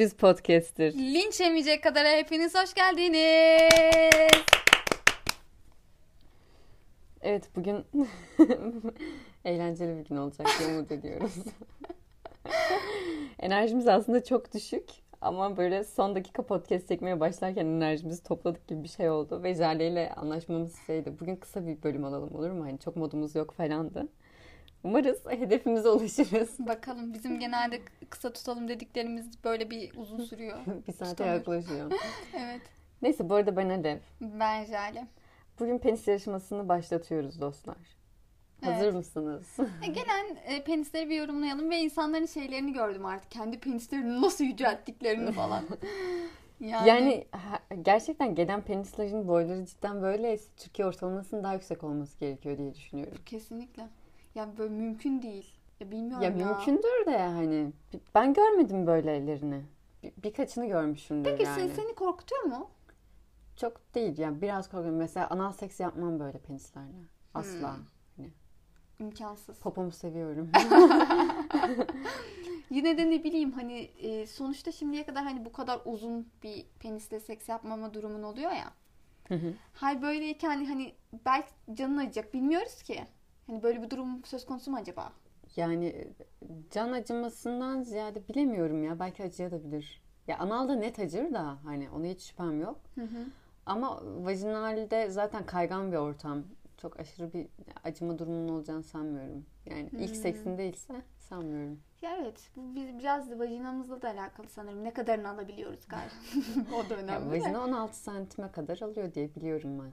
düz podcast'tir. Linç yemeyecek kadar hepiniz hoş geldiniz. Evet bugün eğlenceli bir gün olacak diye umut ediyoruz. Enerjimiz aslında çok düşük ama böyle son dakika podcast çekmeye başlarken enerjimizi topladık gibi bir şey oldu. Ve Jale ile anlaşmamız şeydi. Bugün kısa bir bölüm alalım olur mu? Hani çok modumuz yok falandı. Umarız hedefimize ulaşırız. Bakalım bizim genelde kısa tutalım dediklerimiz böyle bir uzun sürüyor. bir saate Tutamıyorum. yaklaşıyor. evet. Neyse bu arada ben Alev. Ben Jale. Bugün penis yarışmasını başlatıyoruz dostlar. Hazır Evet. mısınız? E, Gelen e, penisleri bir yorumlayalım ve insanların şeylerini gördüm artık. Kendi penislerini nasıl yücelttiklerini falan. Yani, Yani gerçekten gelen penislerin boyları cidden böyleyse Türkiye ortalamasının daha yüksek olması gerekiyor diye düşünüyorum. kesinlikle. Ya böyle mümkün değil. Ya bilmiyorum Ya ya. mümkündür de hani ben görmedim böylelerini. Bir, birkaçını görmüşümdür Peki yani. sen- seni korkutuyor mu? Çok değil yani biraz korkuyorum. Mesela anal seks yapmam böyle penislerle. Asla. Hmm. İmkansız. Popomu seviyorum. Yine de ne bileyim hani e, sonuçta şimdiye kadar hani bu kadar uzun bir penisle seks yapmama durumun oluyor ya. Hı hı. Hal böyleyken hani belki canın acıyacak bilmiyoruz ki. Hani böyle bir durum söz konusu mu acaba? yani e, can acımasından ziyade bilemiyorum ya. Belki acıyabilir. Ya analda net acır da hani ona hiç şüphem yok. Hı hı. Ama vajinalde zaten kaygan bir ortam. Çok aşırı bir acıma durumunun olacağını sanmıyorum. Yani ilk Hmm. seksin değilse sanmıyorum. Ya evet bu biz biraz da vajinamızla da alakalı sanırım. Ne kadarını alabiliyoruz galiba. o da Ya önemli. de. vajina 16 santime kadar alıyor diye biliyorum ben.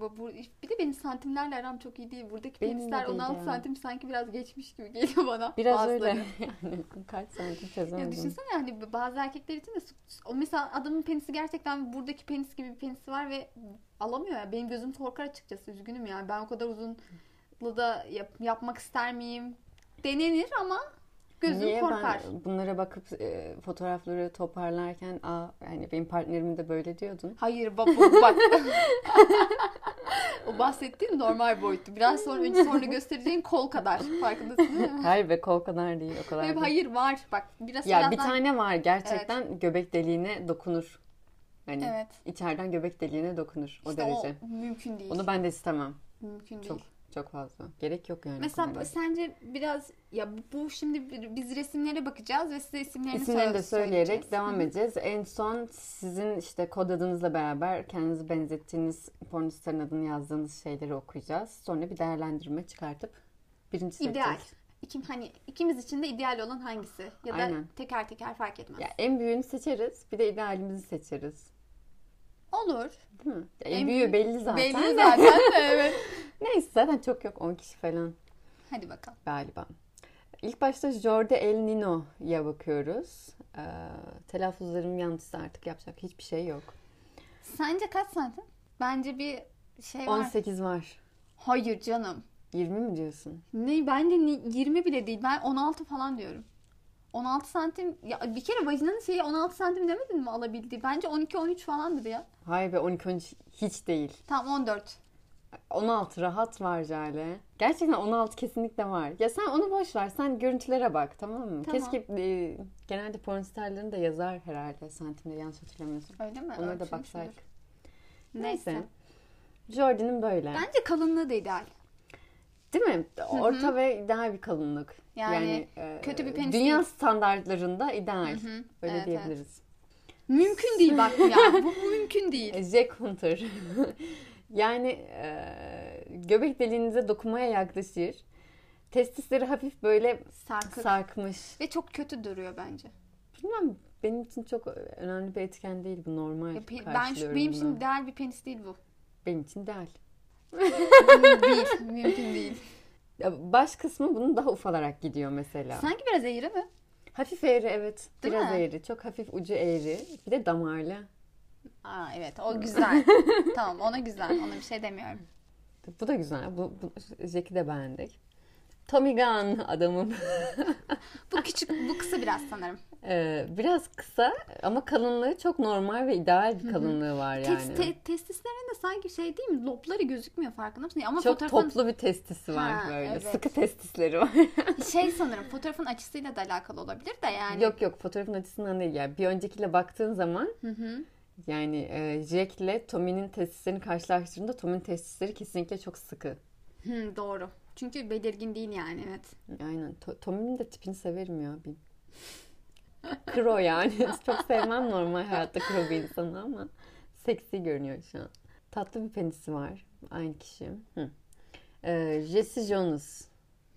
Bu, bu- bir de benim santimlerle aram çok iyi değil. Buradaki Benim penisler değil 16 ya. santim sanki biraz geçmiş gibi geliyor bana. Biraz Bazıları. öyle yani kaç santim Ya çözemedim. düşünsene yani bazı erkekler için de o mesela adamın penisi gerçekten buradaki penis gibi bir penisi var ve alamıyor ya. Benim gözüm korkar açıkçası. Üzgünüm yani. Ben o kadar uzunlu da yap- yapmak ister miyim? Denenir ama gözüm Niye korkar. ben bunlara bakıp e, fotoğrafları toparlarken aa yani benim partnerim de böyle diyordun. Hayır bak bak. o bahsettiğim normal boyuttu. Biraz sonra önce sonra göstereceğim kol kadar. Farkındasın değil mi? Hayır be kol kadar değil o kadar Hayır, değil. hayır var. Bak biraz Ya birazdan- bir tane var gerçekten göbek deliğine dokunur. Hani Evet. içeriden göbek deliğine dokunur o İşte derece. o mümkün değil. Onu ben de istemem. Mümkün değil. Çok fazla. Gerek yok yani. Mesela kadar. sence biraz ya bu şimdi bir- biz resimlere bakacağız ve size isimlerini İsimlerini de söyle- söyleyerek devam edeceğiz. En son sizin işte kod adınızla beraber kendinizi benzettiğiniz pornostarın adını yazdığınız şeyleri okuyacağız. Sonra bir değerlendirme çıkartıp birinci İdeal. seçeceğiz. İkim, hani ikimiz için de ideal olan hangisi? Ya da Aynen. teker teker fark etmez. Ya en büyüğünü seçeriz. Bir de idealimizi seçeriz. Olur. Değil mi? Büyük- belli zaten. Belli zaten de evet. Neyse zaten çok yok. 10 kişi falan Hadi bakalım. galiba. İlk başta Jordi El Nino'ya bakıyoruz. Ee, telaffuzlarım yanlışsa artık yapacak hiçbir şey yok. Sence kaç santim? Bence bir şey var. 18 var. Hayır canım. 20 mi diyorsun? Ne bence ni- 20 bile değil. Ben 16 falan diyorum. 16 santim ya bir kere vajinanın şeyi 16 santim demedin mi alabildiği? Bence 12-13 falandır ya. Hayır be 12 13 hiç değil. Tamam 14. 16 rahat var Jale. Gerçekten 16 kesinlikle var. Ya sen onu boş ver. Sen görüntülere bak tamam mı? Tamam. Keşke e, genelde pornstarların da yazar herhalde santimde yanlış hatırlamıyorsun. Öyle mi? Onlara da baksaydık. Neyse. Neyse. Jordi'nin böyle. Bence kalınlığı da ideal. Değil mi? Orta ve ideal bir kalınlık. Yani e, kötü bir penis Dünya değil. standartlarında ideal. Hı hı. Öyle Evet, diyebiliriz. Mümkün değil bak ya. Bu, mümkün değil. E, Jack Hunter. yani e, göbek deliğinize dokunmaya yaklaşır. Testisleri hafif böyle Sarkık. sarkmış. Ve çok kötü duruyor bence. Bilmem benim için çok önemli bir etken değil bu normal. Ya pe- ben şu, benim için ideal bir penis değil bu. Benim için ideal. değil. Mümkün değil. Baş kısmı bunun daha ufalarak gidiyor mesela. Sanki biraz eğri mi? Hafif eğri evet. Değil Biraz mi? eğri. Çok hafif ucu eğri. Bir de damarlı. Aa evet o güzel. tamam ona güzel. Ona bir şey demiyorum. Bu da güzel. Bu, bu Jack'i de beğendik. Tommy Gunn adamım. Bu küçük, bu kısa biraz sanırım. Ee, biraz kısa ama kalınlığı çok normal ve ideal bir kalınlığı var yani. Tes, te, testislerinde sanki şey değil mi? Lobları gözükmüyor farkında mısın? Ama çok fotoğrafın toplu bir testisi var Ha, böyle. evet. Sıkı testisleri var. şey sanırım fotoğrafın açısıyla da alakalı olabilir de yani. yok yok fotoğrafın açısından değil. Yani bir öncekiyle baktığın zaman Hı hı. yani e, Jack ile Tommy'nin testislerini karşılaştırdığında Tommy'nin testisleri kesinlikle çok sıkı. Hı, doğru. Çünkü belirgin değil yani evet. Aynen. To- Tommy'nin de tipini severim ya. Bir... Kro yani. Çok sevmem normal hayatta kro bir insanı ama seksi görünüyor şu an. Tatlı bir penisi var. Aynı kişi. Hı. Ee, Jesse Jonas.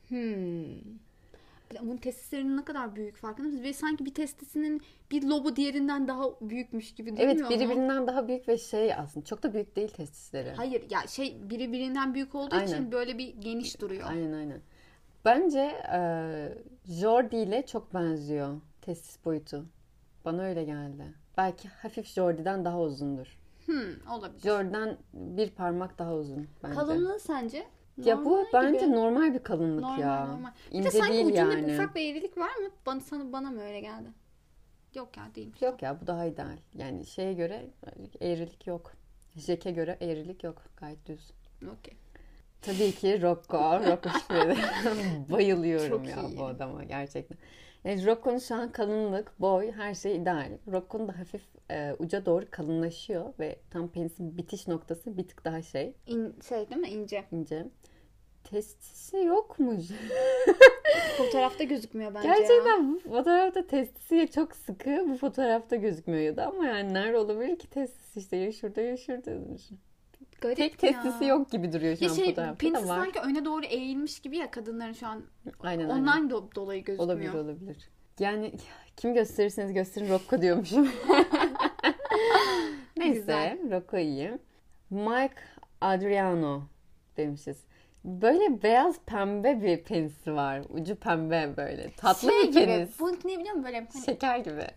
Hmm. Bunun testislerinin ne kadar büyük farkında mısınız? Ve sanki bir testisinin bir lobu diğerinden daha büyükmüş gibi değil Evet mi biri ama? birinden daha büyük ve şey aslında çok da büyük değil testisleri. Hayır ya şey biri birinden büyük olduğu Aynen. için böyle bir geniş duruyor. Aynen aynen. Bence e, Jordi ile çok benziyor testis boyutu. Bana öyle geldi. Belki hafif Jordi'den daha uzundur. Hmm, olabilir. Jordi'den bir parmak daha uzun bence. Kalınlığı sence? Ya bu Normal bence gibi. normal bir kalınlık normal ya. normal. Bir İnce de sanki değil ucunda yani. ufak bir eğrilik var mı? Bana, sana, bana mı öyle geldi? Yok ya değilmiş. Yok ya bu daha ideal. Yani şeye göre eğrilik yok. Jack'e göre eğrilik yok. Gayet düz. Okey. Tabii ki Rocco. Rocco. Bayılıyorum Çok ya iyi. bu adama gerçekten. Yani Rocco'nun şu an kalınlık, boy her şey ideal. Rocco'nun da hafif e, uca doğru kalınlaşıyor ve tam penisin bitiş noktası bir tık daha şey İn, şey değil mi ince? ince. Testisi yok mu? Fotoğrafta gözükmüyor bence ya. Gerçekten bu fotoğrafta testisi çok sıkı. Bu fotoğrafta gözükmüyordu ama yani nerede olabilir ki testis işte ya şurada ya şurada. Garip Tek testisi yok gibi duruyor şu Ya an şey fotoğrafta penisi da var. sanki öne doğru eğilmiş gibi ya kadınların şu an. Aynen aynen. Ondan do- dolayı gözükmüyor. Olabilir olabilir. Yani kim gösterirseniz gösterin Rocco diyormuşum. Neyse Güzel. Rocco iyi. Mike Adriano demişiz. Böyle beyaz pembe bir penisi var. Ucu pembe böyle. Tatlı şey bir gibi. penis. Bu ne biliyor musun böyle hani Şeker gibi.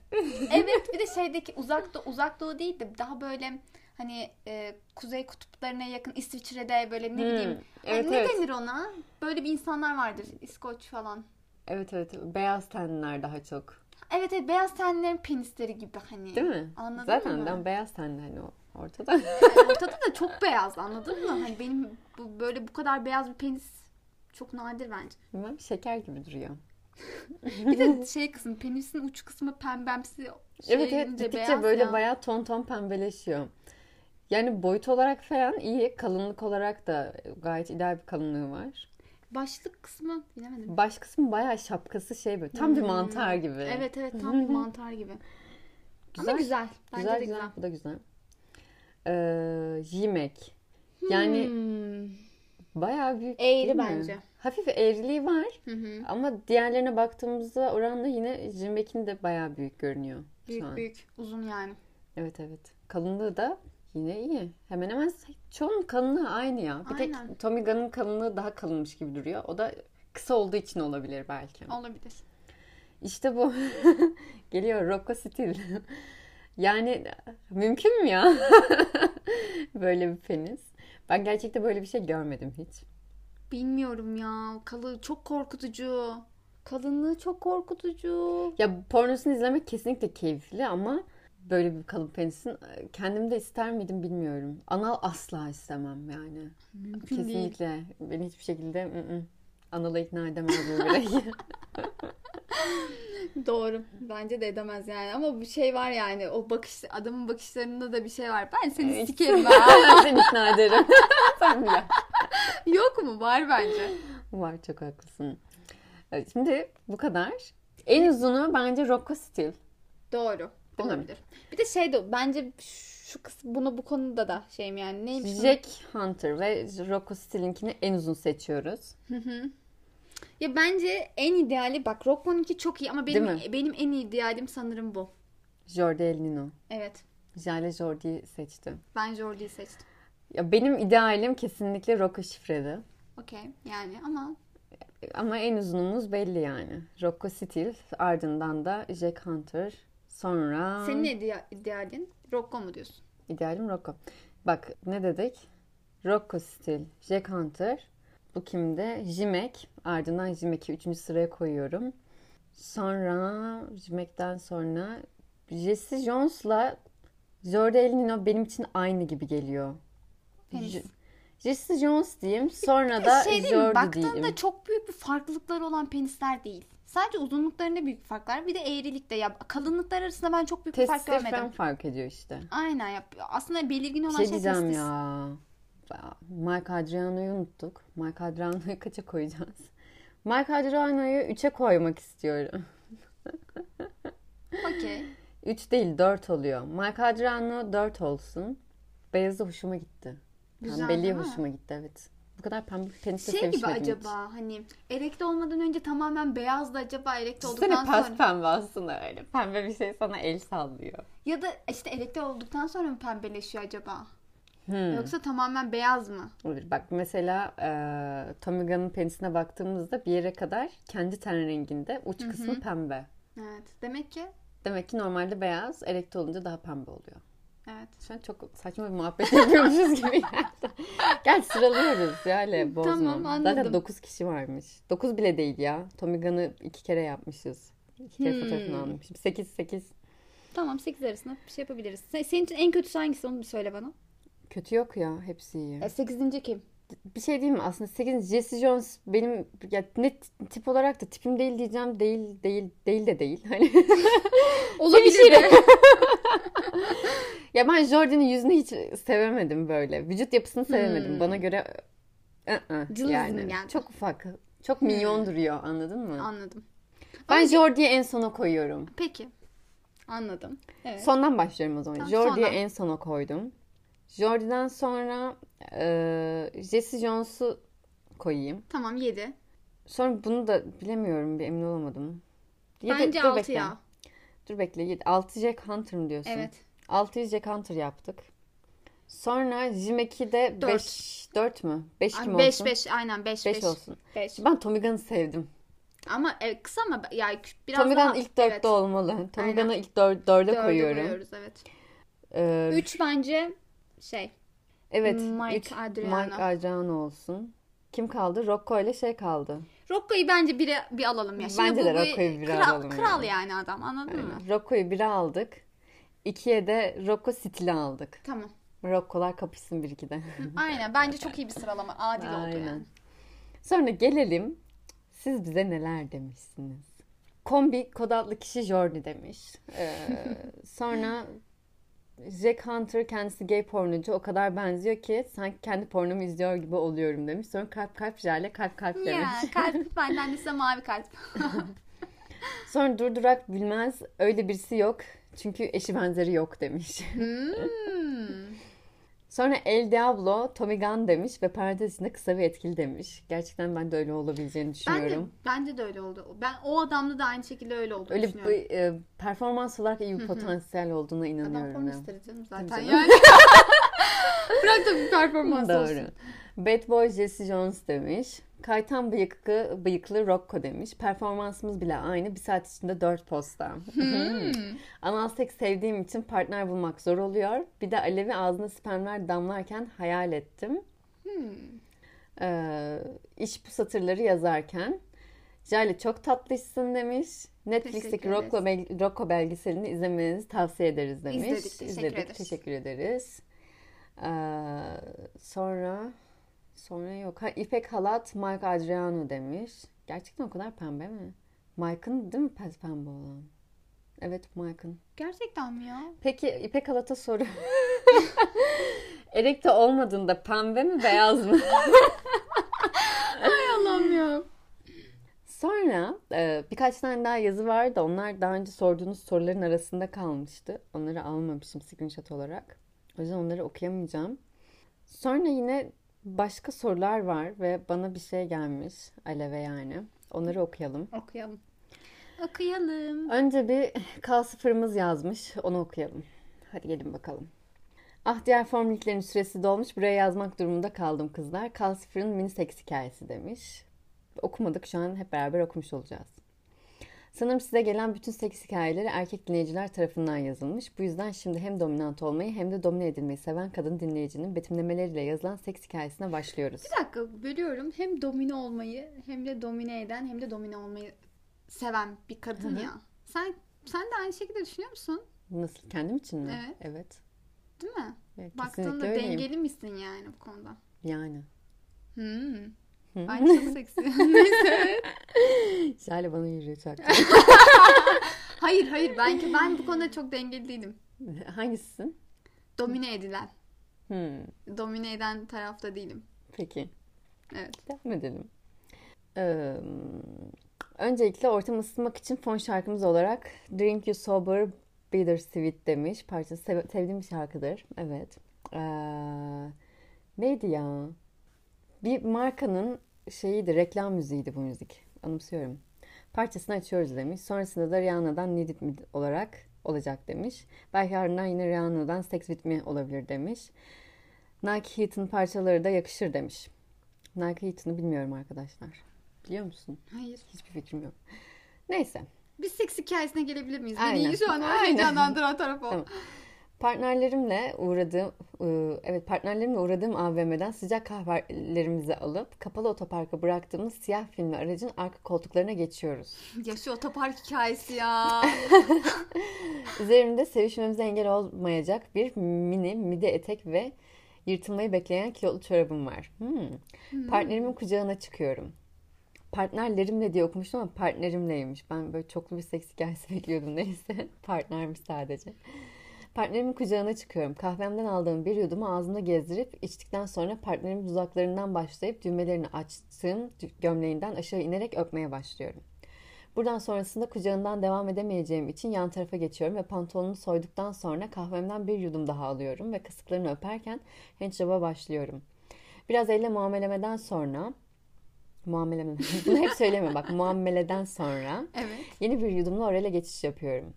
evet bir de şeydeki uzak doğu, uzak doğu değil de daha böyle hani e, kuzey kutuplarına yakın İsviçre'de böyle ne Hmm, bileyim Evet ne evet. denir ona? Böyle bir insanlar vardır İskoç falan. Evet evet. Beyaz tenliler daha çok. Evet evet beyaz tenlerin penisleri gibi hani. Değil mi? Anladın Zaten mı? ben beyaz tenli hani o ortada. Yani ortada da çok beyaz anladın mı? Hani benim bu, böyle bu kadar beyaz bir penis çok nadir bence. Bilmem şeker gibi duruyor. Bir de şey kısmı penisin uç kısmı pembemsi şey evet evet gittikçe beyaz böyle ya. bayağı ton ton pembeleşiyor. Yani boyut olarak falan iyi. Kalınlık olarak da gayet ideal bir kalınlığı var. Başlık kısmı bilemedim. Baş kısmı bayağı şapkası şey böyle. Tam bir Hmm. mantar gibi. Evet evet tam bir mantar gibi. Güzel. Ama güzel. Bence güzel, de güzel. güzel. Bu da güzel. Ee, yemek. Yani Hmm. bayağı büyük Eğri değil mi? bence. Hafif eğriliği var. Hı hı. Ama diğerlerine baktığımızda oranla yine Jimmek'in de bayağı büyük görünüyor. şu Büyük büyük uzun yani. Evet evet. Kalınlığı da yine iyi. Hemen hemen çoğunun kalınlığı aynı ya. Bir Aynen. tek Tommy Gunn'ın kalınlığı daha kalınmış gibi duruyor. O da kısa olduğu için olabilir belki. Olabilir. İşte bu. Geliyor Rocco Stil. yani mümkün mü ya? böyle bir penis. Ben gerçekten böyle bir şey görmedim hiç. Bilmiyorum ya. Kalı çok korkutucu. Kalınlığı çok korkutucu. Ya pornosunu izlemek kesinlikle keyifli ama böyle bir kalın penisin e, kendim de ister miydim bilmiyorum. Anal asla istemem yani. Mümkün değil. Kesinlikle. Beni hiçbir şekilde ı-ı, anala ikna edemez bu birey. Doğru. Bence de edemez yani. Ama bir şey var yani. O bakış adamın bakışlarında da bir şey var. Ben seni Evet. sikerim ben seni ikna ederim. Sen bile. Yok mu? Var bence. Var çok haklısın. Şimdi bu kadar. En uzunu bence Rocco Stil. Doğru. Değil mi? Olabilir. Bir de şey de bence şu kısım bunu bu konuda da şeyim yani neymiş? Jack Hunter ve Rocco Stil'inkini en uzun seçiyoruz. Hı hı. Ya bence en ideali bak Rocco'nunki çok iyi ama benim benim en idealim sanırım bu. Jordi El Nino. Evet. Jale Jordi'yi seçti. Ben Jordi'yi seçtim. Ya benim idealim kesinlikle Rocco Şifredi. Okey. Yani ama Ama en uzunumuz belli yani. Rocco Stil, ardından da Jack Hunter. Sonra senin idea- idealin Rocco mu diyorsun? idealim Rocco. Bak ne dedik? Rocco Stil, Jack Hunter. Bu kimde? Jimek. Ardından Jimek'i üçüncü sıraya koyuyorum. Sonra Jimek'ten sonra Jesse Jones'la Jordi El Nino benim için aynı gibi geliyor. J- Jesse Jones diyeyim. Sonra da şey mi? Jordi Baktığında diyeyim. çok büyük bir farklılıkları olan penisler değil. Sadece uzunluklarında büyük fark var. Bir de eğrilikte ya kalınlıklar arasında ben çok büyük bir fark Testisler görmedim. falan fark ediyor işte. Aynen ya. Aslında belirgin olan şey şey, diyeceğim testis. ya. Mike Adriano'yu unuttuk. Mike Adriano'yu kaça koyacağız? Mike Adriano'yu 3'e koymak istiyorum. Okey. 3 değil 4 oluyor. Mike Adriano 4 olsun. Beyazı hoşuma gitti. Güzel değil mi? hoşuma gitti evet. Bu kadar pembe bir penisle Şey gibi acaba hani erekte olmadan önce tamamen beyazdı acaba erekte Düşünsene olduktan pas sonra pembe aslında öyle. Pembe bir şey sana el sallıyor. ya da işte erekte olduktan sonra mı pembeleşiyor acaba? Hmm. Yoksa tamamen beyaz mı? Olabilir. Bak mesela e, Tommy Gunn'ın penisine baktığımızda bir yere kadar kendi ten renginde uç kısmı pembe. Evet. Demek ki Demek ki normalde beyaz, erekte olunca daha pembe oluyor. Evet. Şu an çok saçma bir muhabbet yapıyormuşuz gibi geldi. Gel sıralıyoruz yani bozma. Tamam, anladım. Zaten 9 kişi varmış. 9 bile değil ya. Tommy Gunn'ı iki kere yapmışız. İki kere Hmm. fotoğrafını almışım. 8 8. Tamam 8 arasında bir şey yapabiliriz. Sen- Senin için en kötüsü hangisi onu bir söyle bana. Kötü yok ya. Hepsi iyi. E, 8. kim? Bir şey diyeyim mi? Aslında 8. Jesse Jones benim ya net tip olarak da tipim değil diyeceğim. Değil değil değil de değil. Hani Olabilir de. ya ben Jordan'ın yüzünü hiç sevemedim böyle. Vücut yapısını sevemedim. Hmm. Bana göre ı-ı, yani geldi? çok ufak. Çok minyon duruyor anladın mı? Anladım. Ben Jordi'yi en sona koyuyorum. Peki. Anladım. Evet. Sondan başlıyorum o zaman. Tamam, Jordi'yi en sona koydum. Jordi'den sonra e, Jesse Jones'u koyayım. Tamam 7. Sonra bunu da bilemiyorum bir emin olamadım. Yedi- Bence dur 6 bekle. ya. Dur bekle. 7. 6 Jack Hunter mı diyorsun? Evet. 6 Jack Hunter yaptık. Sonra Jimek'i de Dört. 5 4 mü? 5 kim 5 olsun? 5 aynen 5 5 5. olsun. 5. Ben Tommy Gunn'ı sevdim. Ama evet, kısa ama yani biraz Tommy daha Gunn ilk 4'te evet, olmalı. Tommy. Gunn'ı ilk 4'e dörde koyuyorum. koyuyoruz evet. Ee, 3 bence şey evet. Mike üç Adriano. Mike Adriano olsun. Kim kaldı? Rocco ile şey kaldı. Rocco'yu bence bire bir alalım ya. Şimdi Bence bu de bir Rocco'yu bire kral, alalım Kral yani. yani adam anladın mı? Aynen. Rocco'yu 1'e aldık. 2'ye de Rocco Stil'i aldık. Tamam. Rocco'lar kapışsın bir iki de. Aynen bence çok iyi bir sıralama. Adil oldu Aynen. yani. Sonra gelelim. Siz bize neler demişsiniz? Kombi kod adlı kişi Jordi demiş. Ee, sonra Jack Hunter kendisi gay pornocu o kadar benziyor ki sanki kendi pornomu izliyor gibi oluyorum demiş. Sonra kalp kalp jale kalp kalp demiş. Ya kalp benden de size mavi kalp. Sonra durdurak bilmez öyle birisi yok. Çünkü eşi benzeri yok demiş. Hmm. Sonra El Diablo Tommy Gunn demiş ve parantez içinde kısa ve etkili demiş. Gerçekten ben de öyle olabileceğini düşünüyorum. bence de öyle oldu. Ben o adamda da aynı şekilde öyle olduğunu Öyle düşünüyorum. bir e, performans olarak iyi bir potansiyel olduğuna Adam inanıyorum. porno ya. isteri canım zaten Tabii yani. Bırak da bir performans Doğru. olsun. Bad Boy Jesse Jones demiş. Kaytan bıyıklı, bıyıklı Rocco demiş. Performansımız bile aynı. Bir saat içinde dört posta. Hmm. Anal seks sevdiğim için partner bulmak zor oluyor. Bir de Alevi ağzına spermler damlarken hayal ettim. Hmm. Ee, iş bu satırları yazarken. Jale çok tatlışsın demiş. Netflix'teki Rocco, bel- Rocco belgeselini izlemenizi tavsiye ederiz demiş. İzledik, teşekkür İzledik, ederiz. teşekkür ederiz. Ee, sonra sonra yok. Ha, İpek Halat Mike Adriano demiş. Gerçekten o kadar pembe mi? Mike'ın değil mi pes pembe olan? Evet Mike'ın. Gerçekten mi ya? Peki İpek Halat'a soru. Erekte olmadığında pembe mi beyaz mı? Allah'ım ya. Sonra e, birkaç tane daha yazı vardı. Onlar daha önce sorduğunuz soruların arasında kalmıştı. Onları almamışım screenshot olarak. O yüzden onları okuyamayacağım. Sonra yine başka sorular var ve bana bir şey gelmiş. Aleve yani. Onları okuyalım. Okuyalım. Okuyalım. Önce bir K0'ımız yazmış. Onu okuyalım. Hadi gelin bakalım. Ah diğer formülüklerin süresi dolmuş. Buraya yazmak durumunda kaldım kızlar. K0'ın mini seks hikayesi demiş. Okumadık şu an hep beraber okumuş olacağız. Sanırım size gelen bütün seks hikayeleri erkek dinleyiciler tarafından yazılmış. Bu yüzden şimdi hem dominant olmayı hem de domine edilmeyi seven kadın dinleyicinin betimlemeleriyle yazılan seks hikayesine başlıyoruz. Bir dakika bölüyorum. Hem domine olmayı hem de domine eden hem de domine olmayı seven bir kadın Hı hı. ya. Sen sen de aynı şekilde düşünüyor musun? Nasıl? Kendim için mi? Evet. Evet. Değil mi? Evet, Baktığında öyleyim. dengeli misin yani bu konuda? Yani. Hmm. Bence çok seksi. Neyse. Şale bana yürüyor çaktı. Hayır hayır belki ben bu konuda çok dengeli değilim. Hangisisin? Domine edilen. Hmm. Domine eden tarafta değilim. Peki. Evet. Devam edelim. Ee, öncelikle ortamı ısıtmak için fon şarkımız olarak Drink You Sober Bittersweet demiş. Parçası sev- sevdiğim bir şarkıdır. Evet. Ee, neydi ya? Bir markanın şeyiydi, reklam müziğiydi bu müzik. Anımsıyorum. Parçasını açıyoruz demiş. Sonrasında da Rihanna'dan Need It Me olarak olacak demiş. Belki ardından yine Rihanna'dan Sex With Me olabilir demiş. Nike Heat'ın parçaları da yakışır demiş. Nike Heat'ını bilmiyorum arkadaşlar. Biliyor musun? Hayır. Hiçbir fikrim yok. Neyse. Biz seks hikayesine gelebilir miyiz? Aynen. Beni şu an heyecanlandıran taraf o. Tamam. Partnerlerimle uğradığım ıı, evet partnerlerimle uğradığım AVM'den sıcak kahvelerimizi alıp kapalı otoparka bıraktığımız siyah filmli aracın arka koltuklarına geçiyoruz. Ya şu otopark hikayesi ya. Üzerimde sevişmemize engel olmayacak bir mini mide etek ve yırtılmayı bekleyen kilolu çorabım var. Hmm. Partnerimin kucağına çıkıyorum. Partnerlerimle diye okumuştum ama partnerimleymiş. Ben böyle çoklu bir seks hikayesi bekliyordum neyse. Partnermiş sadece. Partnerimin kucağına çıkıyorum. Kahvemden aldığım bir yudumu ağzımda gezdirip içtikten sonra partnerimin dudaklarından başlayıp düğmelerini açtığım gömleğinden aşağı inerek öpmeye başlıyorum. Buradan sonrasında kucağından devam edemeyeceğim için yan tarafa geçiyorum ve pantolonunu soyduktan sonra kahvemden bir yudum daha alıyorum ve kısıklarını öperken handjob'a başlıyorum. Biraz elle muamelemeden sonra muameleme bunu hep söyleme bak muameleden sonra evet. yeni bir yudumla orale geçiş yapıyorum.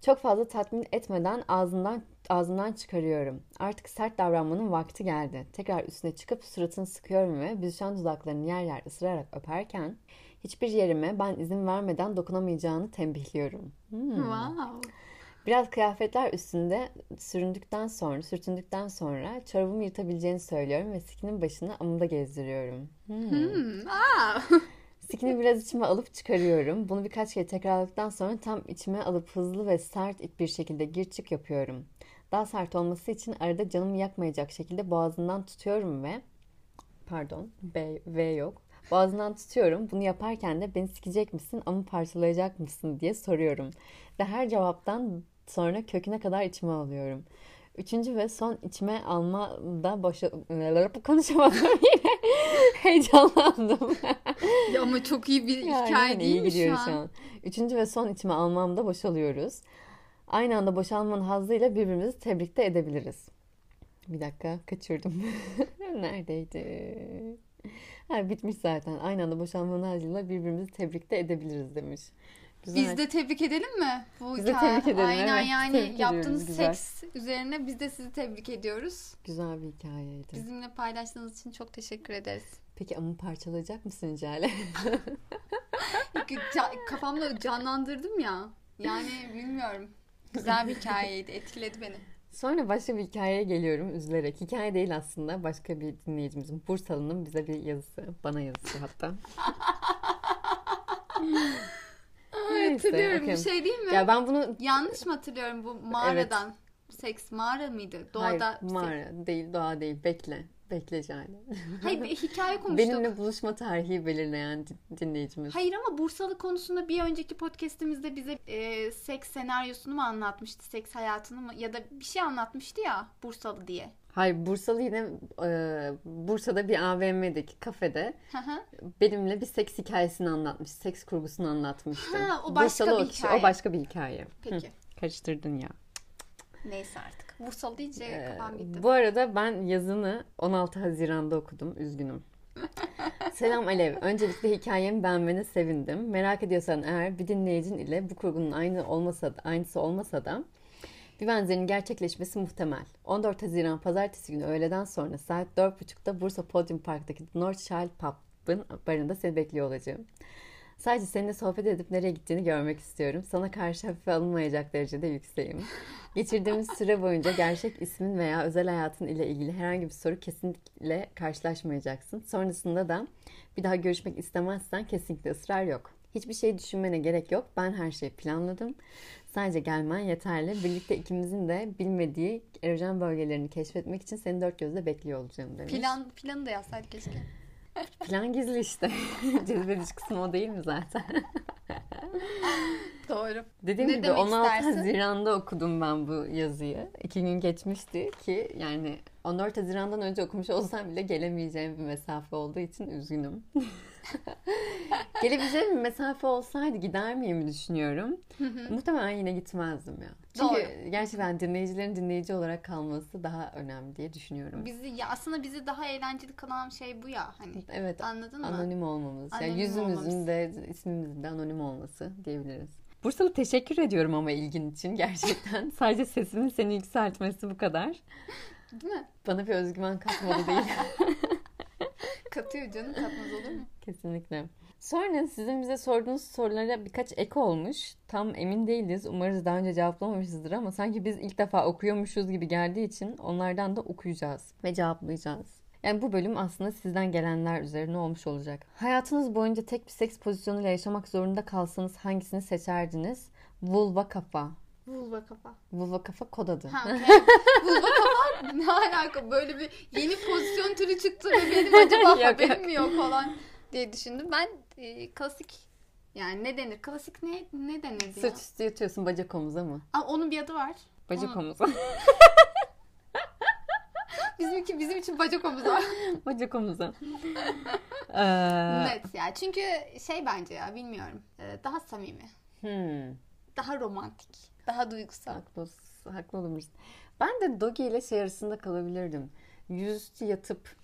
Çok fazla tatmin etmeden ağzından ağzımdan çıkarıyorum. Artık sert davranmanın vakti geldi. Tekrar üstüne çıkıp suratını sıkıyorum ve büzüşen dudaklarını yer yer ısırarak öperken hiçbir yerime ben izin vermeden dokunamayacağını tembihliyorum. Hmm. Wow. Biraz kıyafetler üstünde süründükten sonra, sürtündükten sonra çorabımı yırtabileceğini söylüyorum ve sikinin başını amımda gezdiriyorum. Hmm. Hmm. Aa. Sikini biraz içime alıp çıkarıyorum. Bunu birkaç kere tekrarladıktan sonra tam içime alıp hızlı ve sert bir şekilde gir çık yapıyorum. Daha sert olması için arada canımı yakmayacak şekilde boğazından tutuyorum ve pardon B, V yok. Boğazından tutuyorum. Bunu yaparken de beni sikecek misin ama parçalayacak mısın diye soruyorum. Ve her cevaptan sonra köküne kadar içime alıyorum. Üçüncü ve son içime almada boşa... Konuşamadım yine. Heyecanlandım. Ya ama çok iyi bir Yani hikaye hani değil iyi mi şu gidiyoruz an? Üçüncü ve son içime almamda boşalıyoruz. Aynı anda boşalmanın hazzıyla birbirimizi tebrik de edebiliriz. Bir dakika kaçırdım. Neredeydi? Ha, bitmiş zaten. Aynı anda boşalmanın hazzıyla birbirimizi tebrik de edebiliriz demiş. Güzel. Biz de tebrik edelim mi? Bu Biz de hikaye. tebrik edelim, Aynen evet. yani Tebrik yaptığınız ediyoruz, güzel. seks üzerine biz de sizi tebrik ediyoruz. Güzel bir hikayeydi. Bizimle paylaştığınız için çok teşekkür ederiz. Peki ama parçalayacak mısın Cale? Ca- Kafamda canlandırdım ya. Yani bilmiyorum. Güzel bir hikayeydi. Etkiledi beni. Sonra başka bir hikayeye geliyorum üzülerek. Hikaye değil aslında. Başka bir dinleyicimizin Bursalı'nın bize bir yazısı. Bana yazısı hatta. Neyse, Hatırlıyorum. Bir şey değil mi? Ya ben bunu Yanlış mı hatırlıyorum bu mağaradan? Seks mağara mıydı? Doğada. Hayır, mağara değil, doğa değil. Bekle. Bekle Cale. Hayır hikaye konuştuk. Benimle buluşma tarihi belirleyen din- dinleyicimiz. Hayır ama Bursalı konusunda bir önceki podcastimizde bize e, seks senaryosunu mu anlatmıştı? Seks hayatını mı? Ya da bir şey anlatmıştı ya Bursalı diye. Hayır, Bursalı yine e, Bursa'da bir AVM'deki kafede benimle bir seks hikayesini anlatmış. Seks kurgusunu anlatmıştı. Ha, o başka Bursalı bir o hikaye. O başka bir hikaye. Peki. Hı, karıştırdın ya. Neyse artık. Bursalı deyince Ee, kafam gitti. bu arada ben yazını 16 Haziran'da okudum. Üzgünüm. Selam Alev. Öncelikle hikayemi beğenmene sevindim. Merak ediyorsan eğer bir dinleyicin ile bu kurgunun aynı olmasa da, aynısı olmasa da bir benzerin gerçekleşmesi muhtemel. 14 Haziran pazartesi günü öğleden sonra saat 4.30'da Bursa Podium Park'taki North Shell Pub'ın barında seni bekliyor olacağım. Sadece seninle sohbet edip nereye gittiğini görmek istiyorum. Sana karşı hafife alınmayacak derecede yükseğim. Geçirdiğimiz süre boyunca gerçek ismin veya özel hayatın ile ilgili herhangi bir soru kesinlikle karşılaşmayacaksın. Sonrasında da bir daha görüşmek istemezsen kesinlikle ısrar yok. Hiçbir şey düşünmene gerek yok. Ben her şeyi planladım. Sadece gelmen yeterli. Birlikte ikimizin de bilmediği erojen bölgelerini keşfetmek için seni dört gözle bekliyor olacağım demiş. Plan, planı da yazsaydık keşke. Plan gizli işte. Cezbedici kısmı o değil mi zaten? Doğru. Dediğim Ne gibi demek 16 istersin? Haziran'da okudum ben bu yazıyı. İki gün geçmişti ki yani 14 Haziran'dan önce okumuş olsam bile gelemeyeceğim bir mesafe olduğu için üzgünüm. Gelebileceğim bir mesafe olsaydı gider miyim düşünüyorum. Muhtemelen yine gitmezdim ya. Çünkü Doğru. gerçekten dinleyicilerin dinleyici olarak kalması daha önemli diye düşünüyorum. Bizi ya aslında bizi daha eğlenceli kılan şey bu ya hani. Evet Anladın mı? anonim olmamız. Anonim yani yüzümüzün olmamız. de ismimizin de anonim olması diyebiliriz. Bursalı teşekkür ediyorum ama ilgin için gerçekten. Sadece sesimin seni yükseltmesi bu kadar. Değil mi? Bana bir özgüven katmadı değil. Katıyor canım katmaz olur mu? Kesinlikle. Sonra sizin bize sorduğunuz sorulara birkaç ek olmuş. Tam emin değiliz. Umarız daha önce cevaplamamışızdır ama sanki biz ilk defa okuyormuşuz gibi geldiği için onlardan da okuyacağız ve cevaplayacağız. Yani bu bölüm aslında sizden gelenler üzerine olmuş olacak. Hayatınız boyunca tek bir seks pozisyonuyla yaşamak zorunda kalsanız hangisini seçerdiniz? Vulva kafa. Vulva kafa. Vulva kafa kod adı. Ha, okay. Vulva kafa ne alaka böyle bir yeni pozisyon türü çıktı ve benim acaba haberim yok. mi yok falan diye düşündüm. Ben e, klasik yani ne denir? Klasik ne ne denirdi ya? Sırt üstü yatıyorsun bacak omuza mı? Aa, onun bir adı var. Bacak Onun- omuza. Bizimki bizim için bacak omuzu var. bacak omuza. Ee, Net ya. Çünkü şey bence ya bilmiyorum. Ee, Daha samimi. hmm. Daha romantik. Daha duygusal. Haklı, haklı olabilirsin. Ben de Dogi ile şey arasında kalabilirdim. Yüzüstü yatıp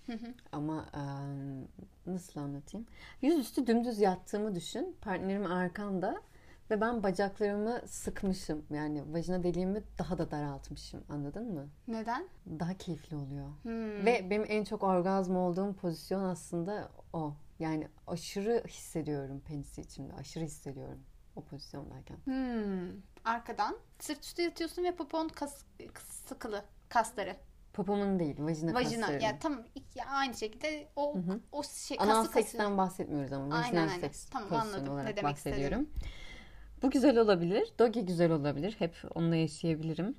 ama em, nasıl anlatayım? Yüzüstü dümdüz yattığımı düşün. Partnerim arkamda ve ben bacaklarımı sıkmışım. Yani vajina deliğimi daha da daraltmışım. Anladın mı? Neden? Daha keyifli oluyor. Hmm. Ve benim en çok orgazm olduğum pozisyon aslında o. Yani aşırı hissediyorum penisi içimde. Aşırı hissediyorum o pozisyondayken. Hmm. Arkadan sırt üstü yatıyorsun ve popon kas, sıkılı kasları. Popomun değil, vajina, Vajina. kaslarım. Ya tam ya aynı şekilde o hı. o şey Anal kası seksten bahsetmiyoruz ama Aynen, vajinal seks Tamam, anladım ne olarak demek bahsediyorum. Bu güzel olabilir. Dogi güzel olabilir. Hep onunla yaşayabilirim.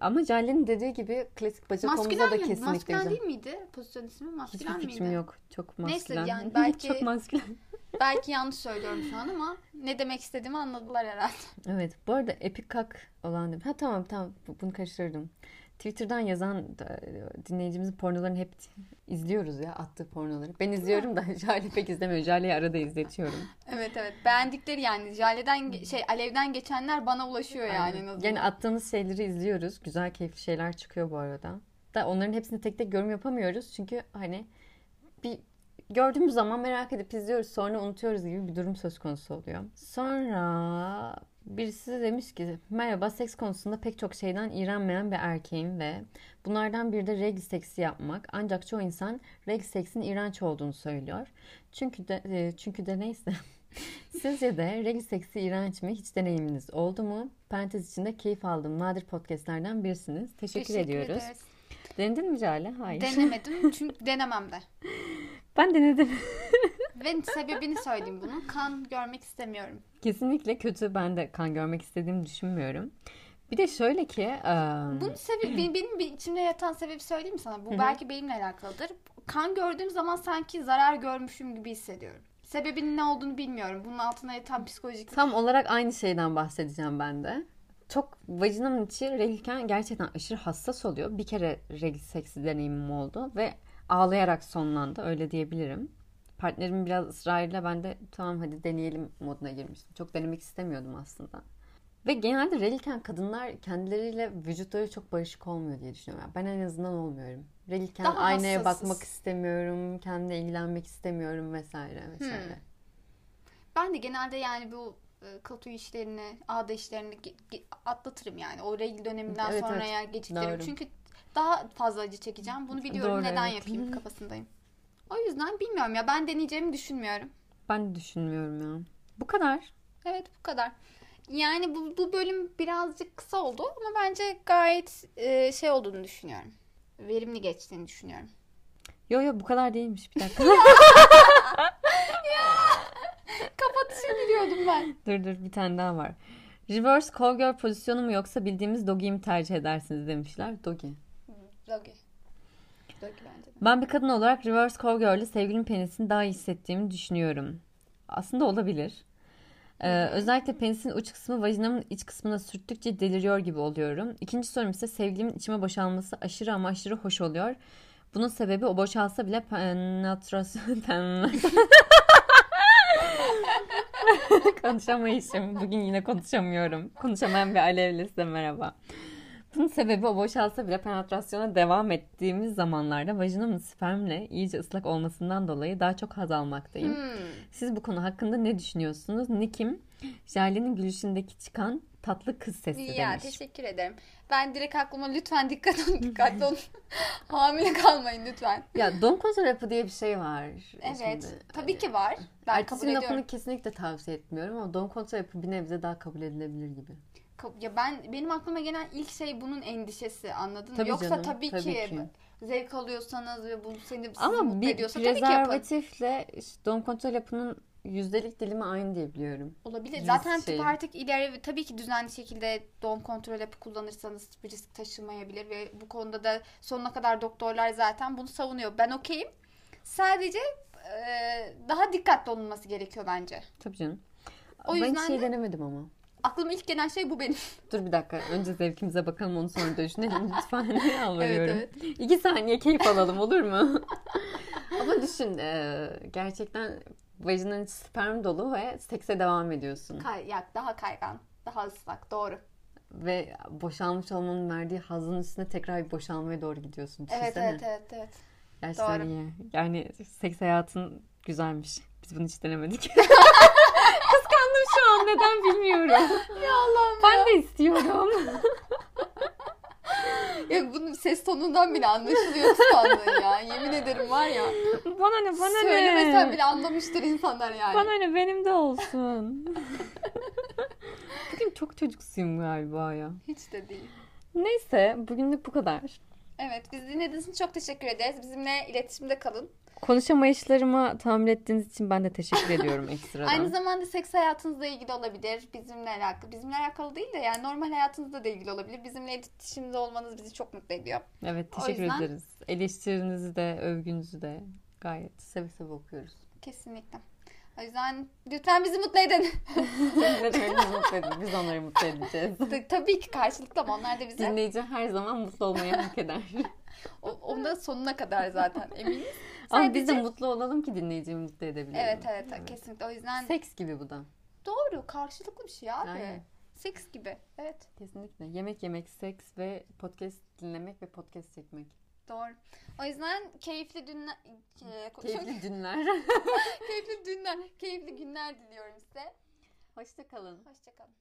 Ama Jale'nin dediği gibi klasik bacak omuza Maskülen da mi? kesinlikle Maskülen değil miydi? Pozisyon ismi maskülen Hiçbir miydi? fikrim yok. Çok Neyse, maskülen. yani belki- Çok maskülen. Belki yanlış söylüyorum şu an ama ne demek istediğimi anladılar herhalde. Evet. Bu arada Epic Kak olan... Ha tamam tamam. Bu- Bunu karıştırdım. Twitter'dan yazan e, dinleyicimizin pornolarını hep izliyoruz ya attığı pornoları. Ben izliyorum da Jale pek izlemiyor. Jale'yi arada izletiyorum. Evet evet. Beğendikleri yani Jale'den şey Alev'den geçenler bana ulaşıyor yani. Aynen. Yani attığınız şeyleri izliyoruz. Güzel keyifli şeyler çıkıyor bu arada. Da onların hepsini tek tek yorum yapamıyoruz. Çünkü hani bir gördüğümüz zaman merak edip izliyoruz sonra unutuyoruz gibi bir durum söz konusu oluyor. Sonra birisi demiş ki merhaba seks konusunda pek çok şeyden iğrenmeyen bir erkeğim ve bunlardan biri de regl seksi yapmak. Ancak çoğu insan regl seksin iğrenç olduğunu söylüyor. Çünkü de e, çünkü de neyse. Sizce de regl seksi iğrenç mi? Hiç deneyiminiz oldu mu? Parantez içinde keyif aldığım nadir podcastlerden birisiniz. Teşekkür, ediyoruz. ederiz. Denedin mi Cale? Hayır. Denemedim çünkü denemem de. ben denedim. Ve sebebini söyleyeyim bunun. Kan görmek istemiyorum. Kesinlikle kötü. Ben de kan görmek istediğimi düşünmüyorum. Bir de şöyle ki... em, Bunun sebebi benim, içimde yatan sebebi söyleyeyim mi sana? Bu belki benimle alakalıdır. Kan gördüğüm zaman sanki zarar görmüşüm gibi hissediyorum. Sebebinin ne olduğunu bilmiyorum. Bunun altına yatan psikolojik Tam olarak aynı şeyden bahsedeceğim ben de. Çok vajinamın içi reglken gerçekten aşırı hassas oluyor. Bir kere regl seksi deneyimim oldu ve ağlayarak sonlandı öyle diyebilirim. Partnerimin biraz ısrarıyla ben de tamam hadi deneyelim moduna girmiştim. Çok denemek istemiyordum aslında. Ve genelde reglken kadınlar kendileriyle vücutları çok barışık olmuyor diye düşünüyorum. Yani ben en azından olmuyorum. Daha aynaya hassasız. bakmak istemiyorum, kendine ilgilenmek istemiyorum vesaire vesaire. Ben de genelde yani bu e, tüy işlerini, ağda işlerini atlatırım yani. O regl döneminden Evet, sonraya geçittiririm. Doğru. Çünkü daha fazla acı çekeceğim. Bunu biliyorum. Doğru, Neden evet. yapayım kafasındayım. O yüzden bilmiyorum ya. Ben deneyeceğimi düşünmüyorum. ben de düşünmüyorum ya. Bu kadar. Evet bu kadar. Yani bu, bu bölüm birazcık kısa oldu ama bence gayet e, şey olduğunu düşünüyorum. Verimli geçtiğini düşünüyorum. Yo yo bu kadar değilmiş bir dakika. Kapatışa giriyordum ben. dur dur bir tane daha var. Reverse cowgirl pozisyonu mu yoksa bildiğimiz doggy'yi mi tercih edersiniz demişler. Doggy. Dogi. Dogi bence de. Ben bir kadın olarak reverse cowgirl'le sevgilimin penisini daha iyi hissettiğimi düşünüyorum. Aslında olabilir. Ee, özellikle penisin uç kısmı vajinamın iç kısmına sürttükçe deliriyor gibi oluyorum. İkinci sorum ise sevgilimin içime boşalması aşırı ama aşırı hoş oluyor. Bunun sebebi o boşalsa bile penetrasyon... pen- Konuşamayışım. Bugün yine konuşamıyorum. Konuşamayan bir alevli size merhaba. Bunun sebebi o boşalsa bile penetrasyona devam ettiğimiz zamanlarda vajinamın spermle iyice ıslak olmasından dolayı daha çok haz almaktayım. Hmm. Siz bu konu hakkında ne düşünüyorsunuz? Nikim, Jale'nin gülüşündeki çıkan tatlı kız sesi Ya demiş. teşekkür ederim. Ben direkt aklıma lütfen dikkat olun, dikkatli olun. Hamile kalmayın lütfen. Ya don kontrol yapı diye bir şey var. Evet. Şimdi, tabii ki var. Ben kabul Ertesi ediyorum. lafını kesinlikle tavsiye etmiyorum ama don kontrol yapı bir nebze daha kabul edilebilir gibi. Ya ben benim aklıma gelen ilk şey bunun endişesi anladın mı? Tabii Yoksa canım, tabii, tabii ki, ki. zevk alıyorsanız ve bu seni Ama mutlu bir ediyorsa tabii ki yapın. prezervatifle işte don kontrol yapının yüzdelik dilimi aynı diye biliyorum. Olabilir. Yüz Zaten şey. tıp artık ileri tabii ki düzenli şekilde doğum kontrol yapı kullanırsanız bir risk taşımayabilir ve bu konuda da sonuna kadar doktorlar zaten bunu savunuyor. Ben okeyim. Sadece e, daha dikkatli olunması gerekiyor bence. Tabii canım. O ben hiç yüzden şey de- denemedim ama. Aklıma ilk gelen şey bu benim. Dur bir dakika. Önce zevkimize bakalım onu sonra düşünelim lütfen. Yalvarıyorum. Evet, İki saniye keyif alalım olur mu? Ama düşün e, gerçekten vajinanın sperm dolu ve sekse devam ediyorsun. Kay, ya, daha kaygan, daha ıslak. Doğru. Ve boşalmış olmanın verdiği hazın üstüne tekrar bir boşalmaya doğru gidiyorsun. Evet, Düşünsene. evet, evet, evet. Gerçekten Doğru. iyi. Yani seks hayatın güzelmiş. Biz bunu hiç denemedik. Kıskandım şu an. Neden bilmiyorum. Ya Allah'ım Ben de istiyorum. Ya bunun ses tonundan bile anlaşılıyor kıskandığın ya. Yemin ederim var ya. bana ne bana ne. Söylemesen bile anlamıştır insanlar yani. Bana ne benim de olsun. Bugün çok çocuksuyum galiba ya. Hiç de değil. Neyse bugünlük bu kadar. Evet biz dinlediğiniz için çok teşekkür ederiz. Bizimle iletişimde kalın. Konuşamayışlarıma tahammül ettiğiniz için ben de teşekkür ediyorum ekstradan. Aynı zamanda seks hayatınızla ilgili olabilir. Bizimle alakalı. Bizimle alakalı değil de yani normal hayatınızda da ilgili olabilir. Bizimle iletişimde olmanız bizi çok mutlu ediyor. Evet O teşekkür yüzden- ederiz. Eleştirinizi de övgünüzü de gayet seve seve okuyoruz. Kesinlikle. O yüzden lütfen bizi mutlu edin. ne demek bizi mutlu edin. Biz onları mutlu edeceğiz. Ta- Tabii ki karşılıklı ama onlar da bize. Dinleyici her zaman mutlu olmayı hak eder. O, onda sonuna kadar zaten eminiz. Ama biz de Sadece- mutlu olalım ki dinleyiciyi mutlu edebilelim. Evet, evet kesinlikle. O yüzden Seks gibi bu da. doğru karşılıklı bir şey abi. Aynen. Seks gibi. Evet. Kesinlikle. Yemek yemek, seks ve podcast dinlemek ve podcast çekmek. Doğru. O yüzden keyifli dünler e, Keyifli günler. keyifli dünler, keyifli günler diliyorum size. Hoşça kalın. Hoşçakalın.